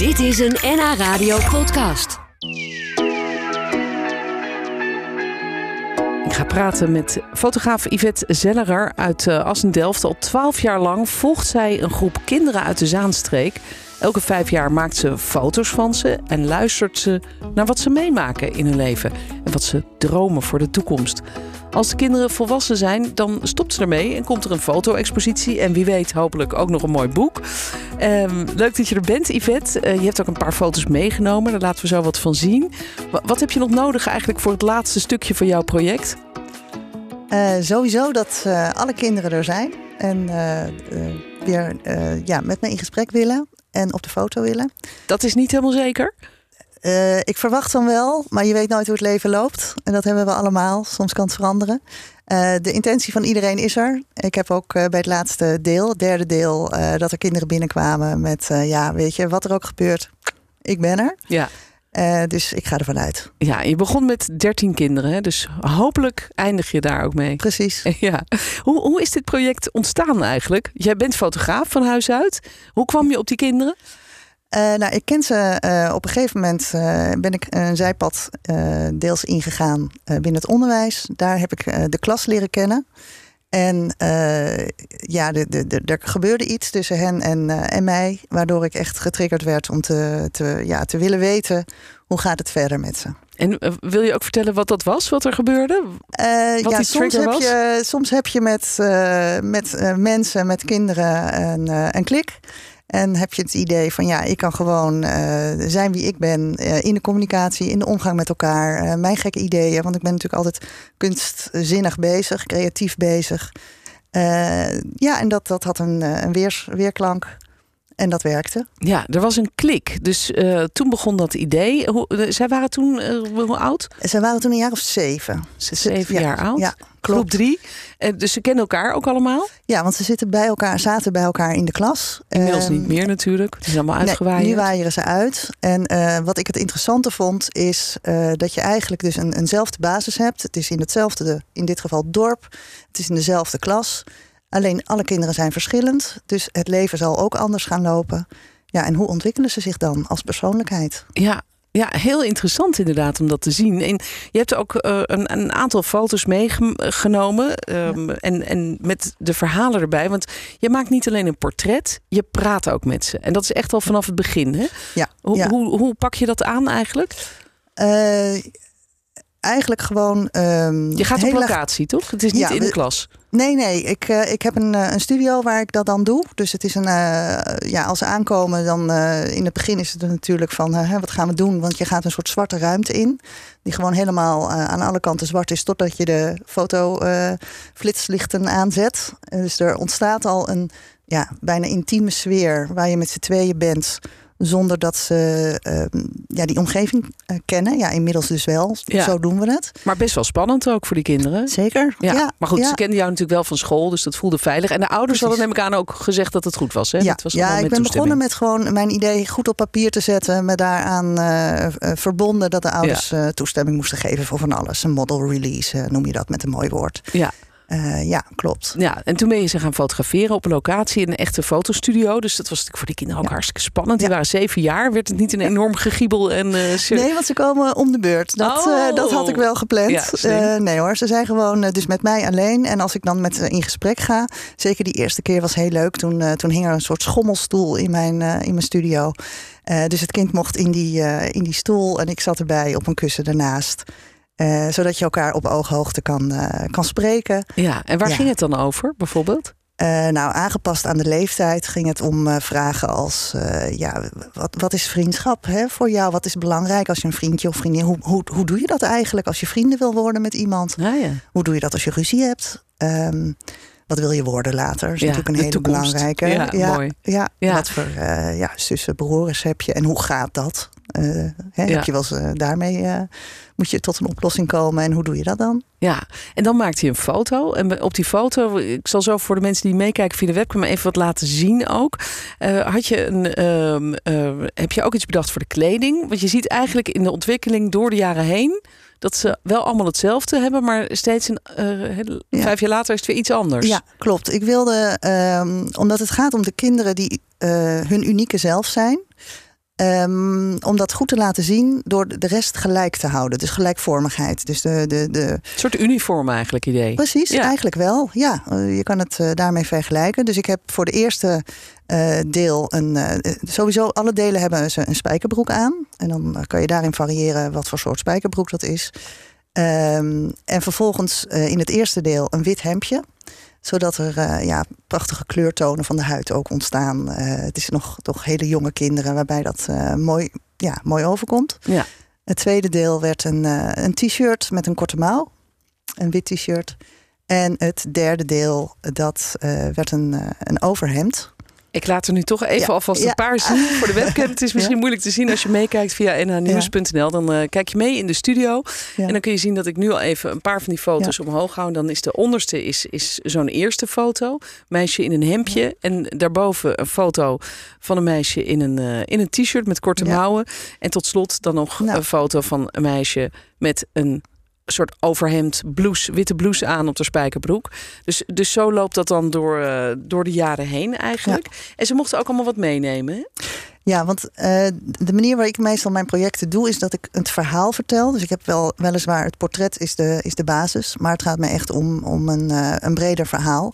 Dit is een NH Radio podcast. Ik ga praten met fotograaf Yvette Zellerer uit uh, Assen-Delft. Al twaalf jaar lang volgt zij een groep kinderen uit de Zaanstreek. Elke vijf jaar maakt ze foto's van ze en luistert ze naar wat ze meemaken in hun leven en wat ze dromen voor de toekomst. Als de kinderen volwassen zijn, dan stopt ze ermee en komt er een foto-expositie. En wie weet, hopelijk ook nog een mooi boek. Um, leuk dat je er bent, Yvette. Uh, je hebt ook een paar foto's meegenomen. Daar laten we zo wat van zien. Wat heb je nog nodig eigenlijk voor het laatste stukje van jouw project? Uh, sowieso dat uh, alle kinderen er zijn. En weer ja, met me in gesprek willen. En op de foto willen. Dat is niet helemaal zeker? Uh, ik verwacht dan wel, maar je weet nooit hoe het leven loopt. En dat hebben we allemaal. Soms kan het veranderen. Uh, de intentie van iedereen is er. Ik heb ook uh, bij het laatste deel, het derde deel, dat er kinderen binnenkwamen met, ja, weet je, wat er ook gebeurt. Ik ben er. Ja. dus ik ga ervan uit. Ja, je begon met 13 kinderen, hè? dus hopelijk eindig je daar ook mee. Precies. Ja. Hoe, hoe is dit project ontstaan eigenlijk? Jij bent fotograaf van huis uit. Hoe kwam je op die kinderen? Uh, nou, ik ken ze uh, op een gegeven moment uh, ben ik een zijpad deels ingegaan binnen het onderwijs. Daar heb ik de klas leren kennen. En ja, de, de, de, er gebeurde iets tussen hen en, en mij, waardoor ik echt getriggerd werd om te, te, ja, te willen weten hoe gaat het verder met ze. En wil je ook vertellen wat dat was, wat er gebeurde? wat ja, soms heb, je, soms heb je met, met mensen, met kinderen een, een klik. En heb je het idee van ja, ik kan gewoon uh, zijn wie ik ben uh, in de communicatie, in de omgang met elkaar. Uh, mijn gekke ideeën, want ik ben natuurlijk altijd kunstzinnig bezig, creatief bezig. ja, en dat, dat had een, een weerklank. En dat werkte. Ja, er was een klik. Dus uh, toen begon dat idee. Hoe, zij waren toen uh, hoe oud? Zij waren toen een jaar of zeven. Zeven jaar oud? Ja, Groep drie. Uh, dus ze kennen elkaar ook allemaal? Ja, want ze zitten bij elkaar, zaten bij elkaar in de klas. Inmiddels niet meer natuurlijk. Het is allemaal uitgewaaid. Nee, nu waaieren ze uit. En wat ik het interessante vond, is dat je eigenlijk dus een, eenzelfde basis hebt. Het is in hetzelfde, in dit geval dorp. Het is in dezelfde klas. Alleen alle kinderen zijn verschillend, dus het leven zal ook anders gaan lopen. Ja, en hoe ontwikkelen ze zich dan als persoonlijkheid? Ja, ja, heel interessant inderdaad om dat te zien. En je hebt ook uh, een, een, aantal foto's meegenomen um, en, en met de verhalen erbij. Want je maakt niet alleen een portret, je praat ook met ze. En dat is echt al vanaf het begin. Hè? Ja, hoe. Hoe, hoe pak je dat aan eigenlijk? Uh, eigenlijk gewoon. Um, je gaat op locatie, toch? Het is niet ja, in de klas. Nee, nee. Ik, uh, ik heb een, een studio waar ik dat dan doe. Dus het is een. Uh, ja, als ze aankomen, dan in het begin is het natuurlijk van wat gaan we doen? Want je gaat een soort zwarte ruimte in. Die gewoon helemaal aan alle kanten zwart is. Totdat je de foto flitslichten aanzet. dus er ontstaat al een ja, bijna intieme sfeer waar je met z'n tweeën bent zonder dat ze uh, ja, die omgeving uh, kennen. Ja, inmiddels dus wel. Ja. Zo doen we het. Maar best wel spannend ook voor die kinderen. Zeker. Ja. ja. Maar goed, ja. ze kenden jou natuurlijk wel van school, dus dat voelde veilig. En de ouders Precies. hadden neem ik aan ook gezegd dat het goed was. Hè? Ja, was ja ik ben begonnen met gewoon mijn idee goed op papier te zetten. Me daaraan uh, verbonden dat de ouders toestemming moesten geven voor van alles. Een model release noem je dat met een mooi woord. Ja. Uh, ja, klopt. Ja, en toen ben je ze gaan fotograferen op een locatie in een echte fotostudio. Dus dat was natuurlijk voor die kinderen ook ja. hartstikke spannend. Die ja. waren zeven jaar. Werd het niet een enorm gegiebel? En, uh, nee, want ze komen om de beurt. Dat, oh. uh, dat had ik wel gepland. Ja, nee hoor, ze zijn gewoon dus met mij alleen. En als ik dan met ze in gesprek ga, zeker die eerste keer was heel leuk. Toen, toen hing er een soort schommelstoel in mijn, in mijn studio. dus het kind mocht in die, in die stoel en ik zat erbij op een kussen ernaast. Uh, zodat je elkaar op ooghoogte kan, uh, kan spreken. Ja, en waar ja. ging het dan over bijvoorbeeld? Uh, nou, aangepast aan de leeftijd ging het om vragen als: ja, wat, wat is vriendschap hè, voor jou? Wat is belangrijk als je een vriendje of vriendin? Hoe, hoe, hoe doe je dat eigenlijk als je vrienden wil worden met iemand? Ah, ja. Hoe doe je dat als je ruzie hebt? Um, wat wil je worden later? Dat is ja, natuurlijk een hele toekomst. belangrijke. Ja, ja, mooi. Ja, ja. Wat voor uh, ja, zussen, broers heb je en hoe gaat dat? Uh, hè. Heb je wel eens, uh, daarmee moet je tot een oplossing komen en hoe doe je dat dan? Ja, en dan maakt hij een foto. En op die foto, ik zal zo voor de mensen die meekijken via de webcam even wat laten zien ook. Had je een, uh, heb je ook iets bedacht voor de kleding? Want je ziet eigenlijk in de ontwikkeling door de jaren heen dat ze wel allemaal hetzelfde hebben, maar steeds een, Ja. vijf jaar later is het weer iets anders. Ja, klopt. Ik wilde, um, omdat het gaat om de kinderen die uh, hun unieke zelf zijn. Um, om dat goed te laten zien door de rest gelijk te houden. Dus gelijkvormigheid. Dus de, de, de... Een soort uniform eigenlijk idee. Precies, eigenlijk wel. Ja, eh, je kan het uh, daarmee vergelijken. Dus ik heb voor de eerste uh, deel een. sowieso, alle delen hebben ze een spijkerbroek aan. En dan kan je daarin variëren wat voor soort spijkerbroek dat is. Um, en vervolgens in het eerste deel een wit hemdje zodat er uh, ja, prachtige kleurtonen van de huid ook ontstaan. Uh, het is nog toch hele jonge kinderen waarbij dat uh, mooi, ja, mooi overkomt. Ja. Het tweede deel werd een, een t-shirt met een korte mouw. Een wit t-shirt. En het derde deel, dat werd een, een overhemd. Ik laat er nu toch even ja, alvast een paar zien voor de webcam. Het is misschien moeilijk te zien als je meekijkt via nhnieuws.nl. Dan uh, kijk je mee in de studio. En dan kun je zien dat ik nu al even een paar van die foto's omhoog hou. Dan is de onderste is, is zo'n eerste foto. Meisje in een hemdje. En daarboven een foto van een meisje in een, uh, in een t-shirt met korte mouwen. En tot slot dan nog nou. een foto van een meisje met een soort overhemd, blouse, witte blouse aan op de spijkerbroek. Dus, dus zo loopt dat dan door, uh, door de jaren heen eigenlijk. En ze mochten ook allemaal wat meenemen. Ja, want uh, de manier waar ik meestal mijn projecten doe, is dat ik het verhaal vertel. Dus ik heb wel weliswaar het portret is de, is de basis, maar het gaat me echt om, om een, uh, een breder verhaal.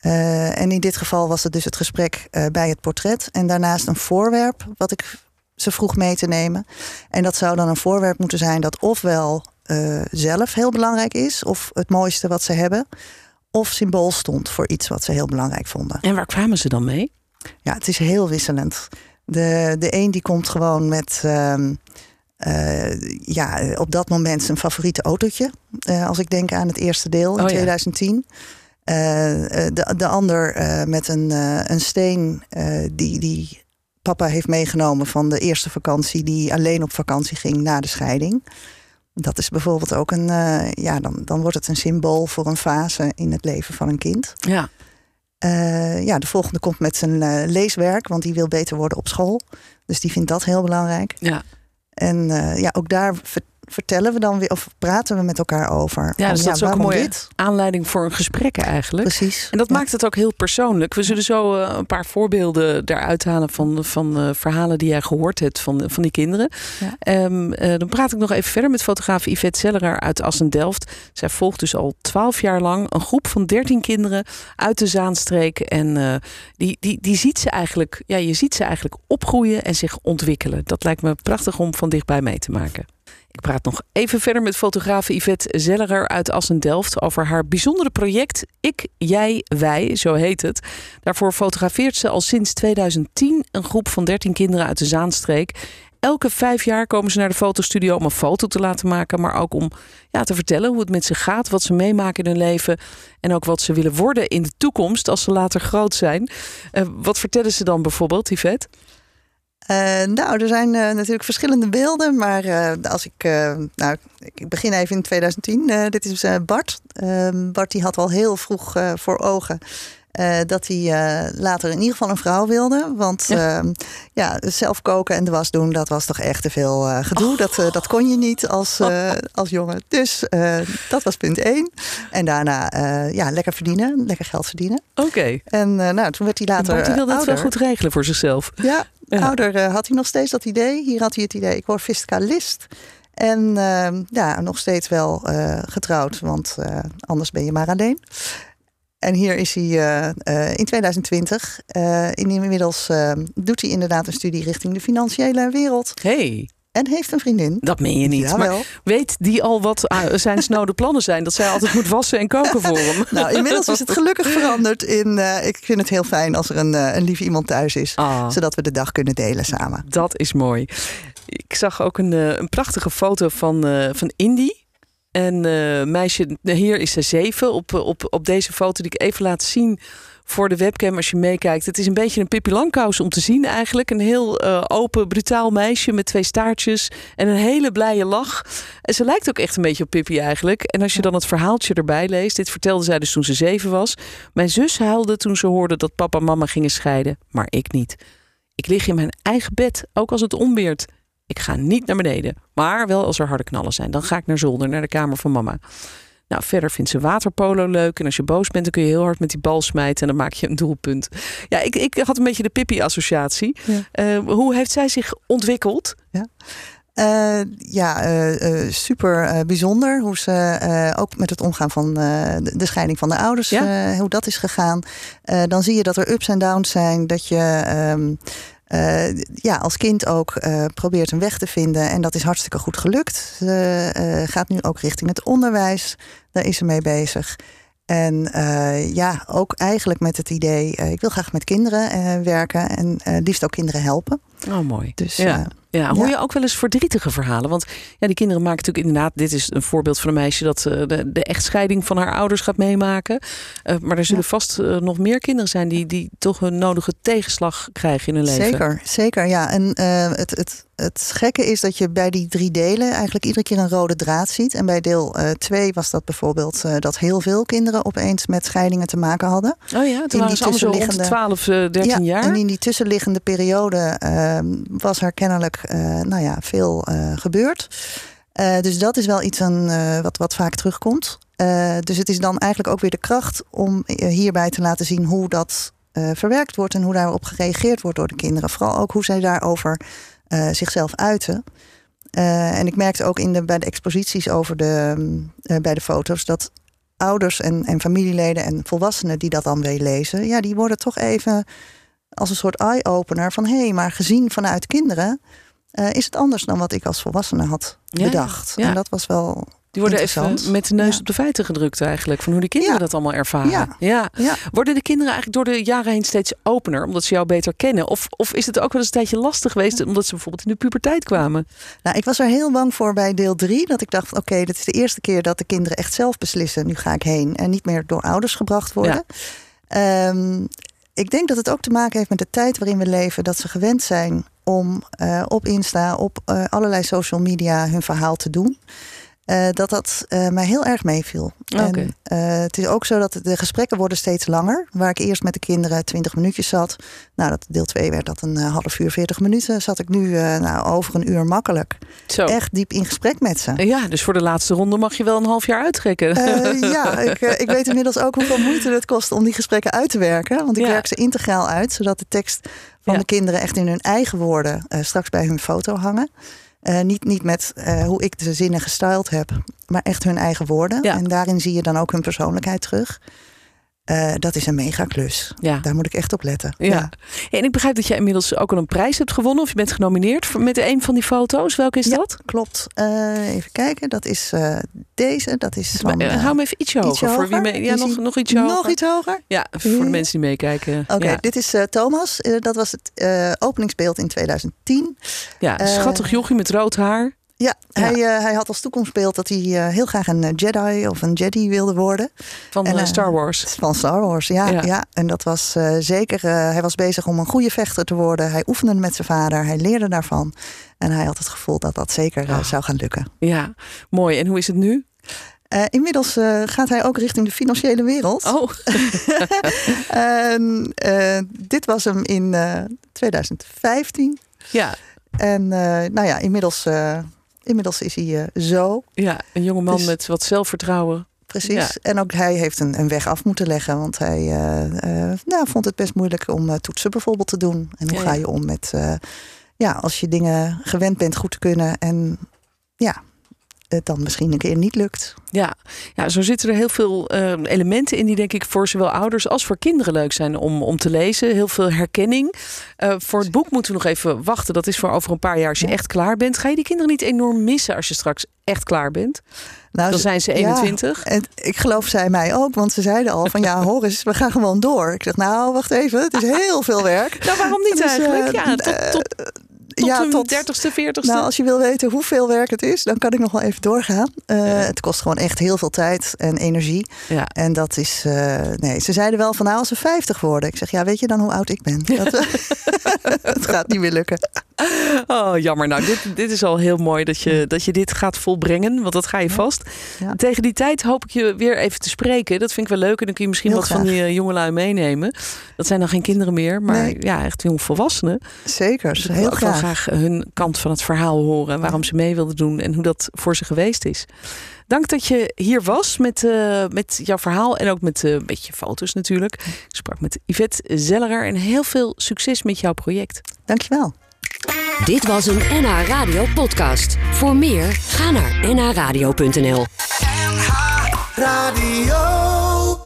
Uh, en in dit geval was het dus het gesprek bij het portret. En daarnaast een voorwerp wat ik ze vroeg mee te nemen. En dat zou dan een voorwerp moeten zijn dat ofwel uh, zelf heel belangrijk is, of het mooiste wat ze hebben, of symbool stond voor iets wat ze heel belangrijk vonden. En waar kwamen ze dan mee? Ja, het is heel wisselend. De, de een die komt gewoon met uh, uh, ja, op dat moment zijn favoriete autootje. Uh, als ik denk aan het eerste deel in oh, 2010. de, de ander met een, een steen die, die papa heeft meegenomen van de eerste vakantie, die alleen op vakantie ging na de scheiding. Dat is bijvoorbeeld ook een, uh, ja, dan, dan wordt het een symbool voor een fase in het leven van een kind. Ja. Uh, ja, de volgende komt met zijn uh, leeswerk, want die wil beter worden op school. Dus die vindt dat heel belangrijk. Ja. En ja, ook daar vertellen we dan weer of praten we met elkaar over. Ja, dus dat is ook een mooie aanleiding voor een gesprek eigenlijk. Precies. En dat maakt het ook heel persoonlijk. We zullen zo uh, een paar voorbeelden eruit halen van, van uh, verhalen die jij gehoord hebt van, van die kinderen. Ja. Um, uh, dan praat ik nog even verder met fotograaf Yvette Zellerer uit Assen-Delft. Zij volgt dus al twaalf jaar lang een groep van dertien kinderen uit de Zaanstreek. En die, die, die ziet ze eigenlijk, ja, je ziet ze eigenlijk opgroeien en zich ontwikkelen. Dat lijkt me prachtig om van dichtbij mee te maken. Ik praat nog even verder met fotograaf Yvette Zellerer uit Assen-Delft over haar bijzondere project Ik, Jij, Wij, zo heet het. Daarvoor fotografeert ze al sinds 2010 een groep van 13 kinderen uit de Zaanstreek. Elke vijf jaar komen ze naar de fotostudio om een foto te laten maken, maar ook om ja, te vertellen hoe het met ze gaat, wat ze meemaken in hun leven en ook wat ze willen worden in de toekomst als ze later groot zijn. Uh, wat vertellen ze dan bijvoorbeeld, Yvette? Uh, nou, er zijn uh, natuurlijk verschillende beelden, maar uh, als ik, nou, ik begin even in 2010. dit is Bart. Ehm, Bart die had al heel vroeg voor ogen dat hij later in ieder geval een vrouw wilde. Want ja. Ehm, ja. zelf koken en de was doen, dat was toch echt te veel gedoe. Dat, dat kon je niet als, als jongen. Dus dat was punt één. En daarna ja, lekker verdienen, lekker geld verdienen. Oké. En nou, toen werd hij later. Bart wilde het wel goed regelen voor zichzelf. Ja, Ouder had hij nog steeds dat idee. Hier had hij het idee, ik word fiscalist. En uh, ja, nog steeds wel getrouwd, want anders ben je maar alleen. En hier is hij in 2020. inmiddels doet hij inderdaad een studie richting de financiële wereld. Hey. En heeft een vriendin. Dat meen je niet. Maar weet die al wat zijn snode plannen zijn? Dat zij altijd moet wassen en koken voor hem. nou, inmiddels is het gelukkig veranderd in... Uh, ik vind het heel fijn als er een, uh, een lief iemand thuis is. Ah. Zodat we de dag kunnen delen samen. Dat is mooi. Ik zag ook een, uh, een prachtige foto van, van Indy. En meisje, hier is ze zeven. Op, op, op deze foto die ik even laat zien voor de webcam als je meekijkt. Het is een beetje een Pippi Langkous om te zien eigenlijk. Een heel uh, open, brutaal meisje met twee staartjes en een hele blije lach. En ze lijkt ook echt een beetje op Pippi eigenlijk. En als je dan het verhaaltje erbij leest. Dit vertelde zij dus toen ze zeven was. Mijn zus huilde toen ze hoorde dat papa en mama gingen scheiden. Maar ik niet. Ik lig in mijn eigen bed, ook als het onweert. Ik ga niet naar beneden. Maar wel als er harde knallen zijn. Dan ga ik naar zolder, naar de kamer van mama. Nou, verder vindt ze waterpolo leuk. En als je boos bent, dan kun je heel hard met die bal smijten. En dan maak je een doelpunt. Ja, ik, ik had een beetje de Pippi-associatie. Ja. Eh, hoe heeft zij zich ontwikkeld? Ja. Uh, ja, uh, uh, super bijzonder hoe ze ook met het omgaan van de, de, scheiding van de ouders, ja? hoe dat is gegaan. dan zie je dat er ups en downs zijn, dat je um, ja, als kind ook probeert een weg te vinden en dat is hartstikke goed gelukt. Ze gaat nu ook richting het onderwijs, daar is ze mee bezig. En ja, ook eigenlijk met het idee, ik wil graag met kinderen werken en liefst ook kinderen helpen. Oh, mooi. Dus ja. Ja, hoor je ook wel eens verdrietige verhalen? Want ja, die kinderen maken natuurlijk inderdaad... dit is een voorbeeld van een meisje dat uh, de, de echtscheiding van haar ouders gaat meemaken. Uh, maar er zullen ja. vast uh, nog meer kinderen zijn... die, die toch een nodige tegenslag krijgen in hun leven. Zeker, zeker ja. En het, het, het gekke is dat je bij die drie delen... eigenlijk iedere keer een rode draad ziet. En bij deel 2 was dat bijvoorbeeld... dat heel veel kinderen opeens met scheidingen te maken hadden. Oh ja, toen allemaal zo rond 12, 13 ja, jaar. En in die tussenliggende periode ehm, was er kennelijk nou ja, veel gebeurd. Dus dat is wel iets aan, wat, wat vaak terugkomt. dus het is dan eigenlijk ook weer de kracht om hierbij te laten zien hoe dat verwerkt wordt en hoe daarop gereageerd wordt door de kinderen. Vooral ook hoe zij daarover zichzelf uiten. en ik merkte ook in de, bij de exposities over de, bij de foto's dat ouders en, en familieleden en volwassenen die dat dan weer lezen, ja, die worden toch even als een soort eye-opener van hé, hey, maar gezien vanuit kinderen uh, is het anders dan wat ik als volwassene had Ja, bedacht. ja. En dat was wel. Die worden even met de neus Ja. op de feiten gedrukt eigenlijk. Van hoe die kinderen Ja. dat allemaal ervaren. Ja. Ja. Worden de kinderen eigenlijk door de jaren heen steeds opener? Omdat ze jou beter kennen? Of, of is het ook wel eens een tijdje lastig geweest... omdat ze bijvoorbeeld in de puberteit kwamen? Nou, ik was er heel bang voor bij deel 3. Dat ik dacht, oké, dit is de eerste keer dat de kinderen echt zelf beslissen. Nu ga ik heen. En niet meer door ouders gebracht worden. Ehm, ik denk dat het ook te maken heeft met de tijd waarin we leven. Dat ze gewend zijn om eh, op Insta, op eh, allerlei social media hun verhaal te doen. Eh, dat dat eh, mij heel erg meeviel. Oké. En eh, het is ook zo dat de gesprekken worden steeds langer. Waar ik eerst met de kinderen 20 minuutjes zat. Nou, dat deel 2 werd dat een half uur, 40 minuten. Zat ik nu nou, over een uur makkelijk. Zo. Echt diep in gesprek met ze. Ja, dus voor de laatste ronde mag je wel een half jaar uittrekken. Ja, ik, ik weet inmiddels ook hoeveel moeite het kost om die gesprekken uit te werken. Want ik Ja. werk ze integraal uit, zodat de tekst van Ja. de kinderen echt in hun eigen woorden straks bij hun foto hangen. Eh, niet, niet met eh, hoe ik de zinnen gestyled heb, maar echt hun eigen woorden. Ja. En daarin zie je dan ook hun persoonlijkheid terug. Eh, dat is een mega klus. Ja. Daar moet ik echt op letten. Ja. En ik begrijp dat jij inmiddels ook al een prijs hebt gewonnen. Of je bent genomineerd met een van die foto's. Welke is Ja, dat? klopt. Eh, even kijken, dat is eh, deze. Dat is van, hou hem even ietsje hoger. ietsje Voor wie mee, ja, nog, nog ietsje hoger. nog iets hoger. Ja, voor de Ja. mensen die meekijken. Oké, ja. dit is Thomas. Dat was het openingsbeeld in 2010. ja, schattig jochie met rood haar. Ja, Ja. Hij, eh, hij had als toekomstbeeld dat hij eh, heel graag een eh, Jedi of een Jedi wilde worden. Van En, Star Wars. Van Star Wars, ja. Ja. ja. En dat was zeker, hij was bezig om een goede vechter te worden. Hij oefende met zijn vader, hij leerde daarvan. En hij had het gevoel dat dat zeker Ah. zou gaan lukken. Ja, mooi. En hoe is het nu? Inmiddels gaat hij ook richting de financiële wereld. Oh, En, eh, dit was hem in eh, 2015. ja. En nou ja, inmiddels, inmiddels is hij eh, zo. ja. Een jonge man Dus- met wat zelfvertrouwen. Precies. Ja. En ook hij heeft een, een weg af moeten leggen. Want hij eh, eh, nou, vond het best moeilijk om toetsen bijvoorbeeld te doen. En hoe Ja, ga je om met, ja, als je dingen gewend bent goed te kunnen. En ja, het dan misschien een keer niet lukt. Ja. ja, zo zitten er heel veel eh, elementen in die denk ik voor zowel ouders als voor kinderen leuk zijn om, om te lezen. Heel veel herkenning. Eh, voor het boek moeten we nog even wachten. Dat is voor over een paar jaar als je Ja. echt klaar bent. Ga je die kinderen niet enorm missen als je straks echt klaar bent? Nou, Dan zijn ze ja, 21. en ik geloof zij mij ook, want ze zeiden al van ja, hoor eens, we gaan gewoon door. Ik zeg nou, wacht even, het is heel veel werk. Nou, waarom niet Dus, eh, eigenlijk? Ja, tot, tot, tot ja, hun tot- 30ste, 40ste. Nou, als je wil weten hoeveel werk het is, dan kan ik nog wel even doorgaan. Eh, Het kost gewoon echt heel veel tijd en energie. ja. En dat is, eh, nee, ze zeiden wel van nou als ze 50 worden. Ik zeg, ja, weet je dan hoe oud ik ben? Dat, het gaat niet meer lukken. Oh, jammer. Nou, dit, dit is al heel mooi dat je, dat je dit gaat volbrengen. Want dat ga je vast. Tegen die tijd hoop ik je weer even te spreken. Dat vind ik wel leuk. En dan kun je misschien Heel wat van die jongelui meenemen. Dat zijn dan geen kinderen meer. Maar Nee. ja, echt jong volwassenen. Zeker, Dus heel graag. Graag hun kant van het verhaal horen. En waarom ze mee wilden doen. En hoe dat voor ze geweest is. Dank dat je hier was met, eh, met jouw verhaal. En ook met eh, een beetje foto's natuurlijk. Ik sprak met Yvette Zellerer. En heel veel succes met jouw project. Dankjewel. Dit was een NH Radio podcast. Voor meer, ga naar nhradio.nl. Radio.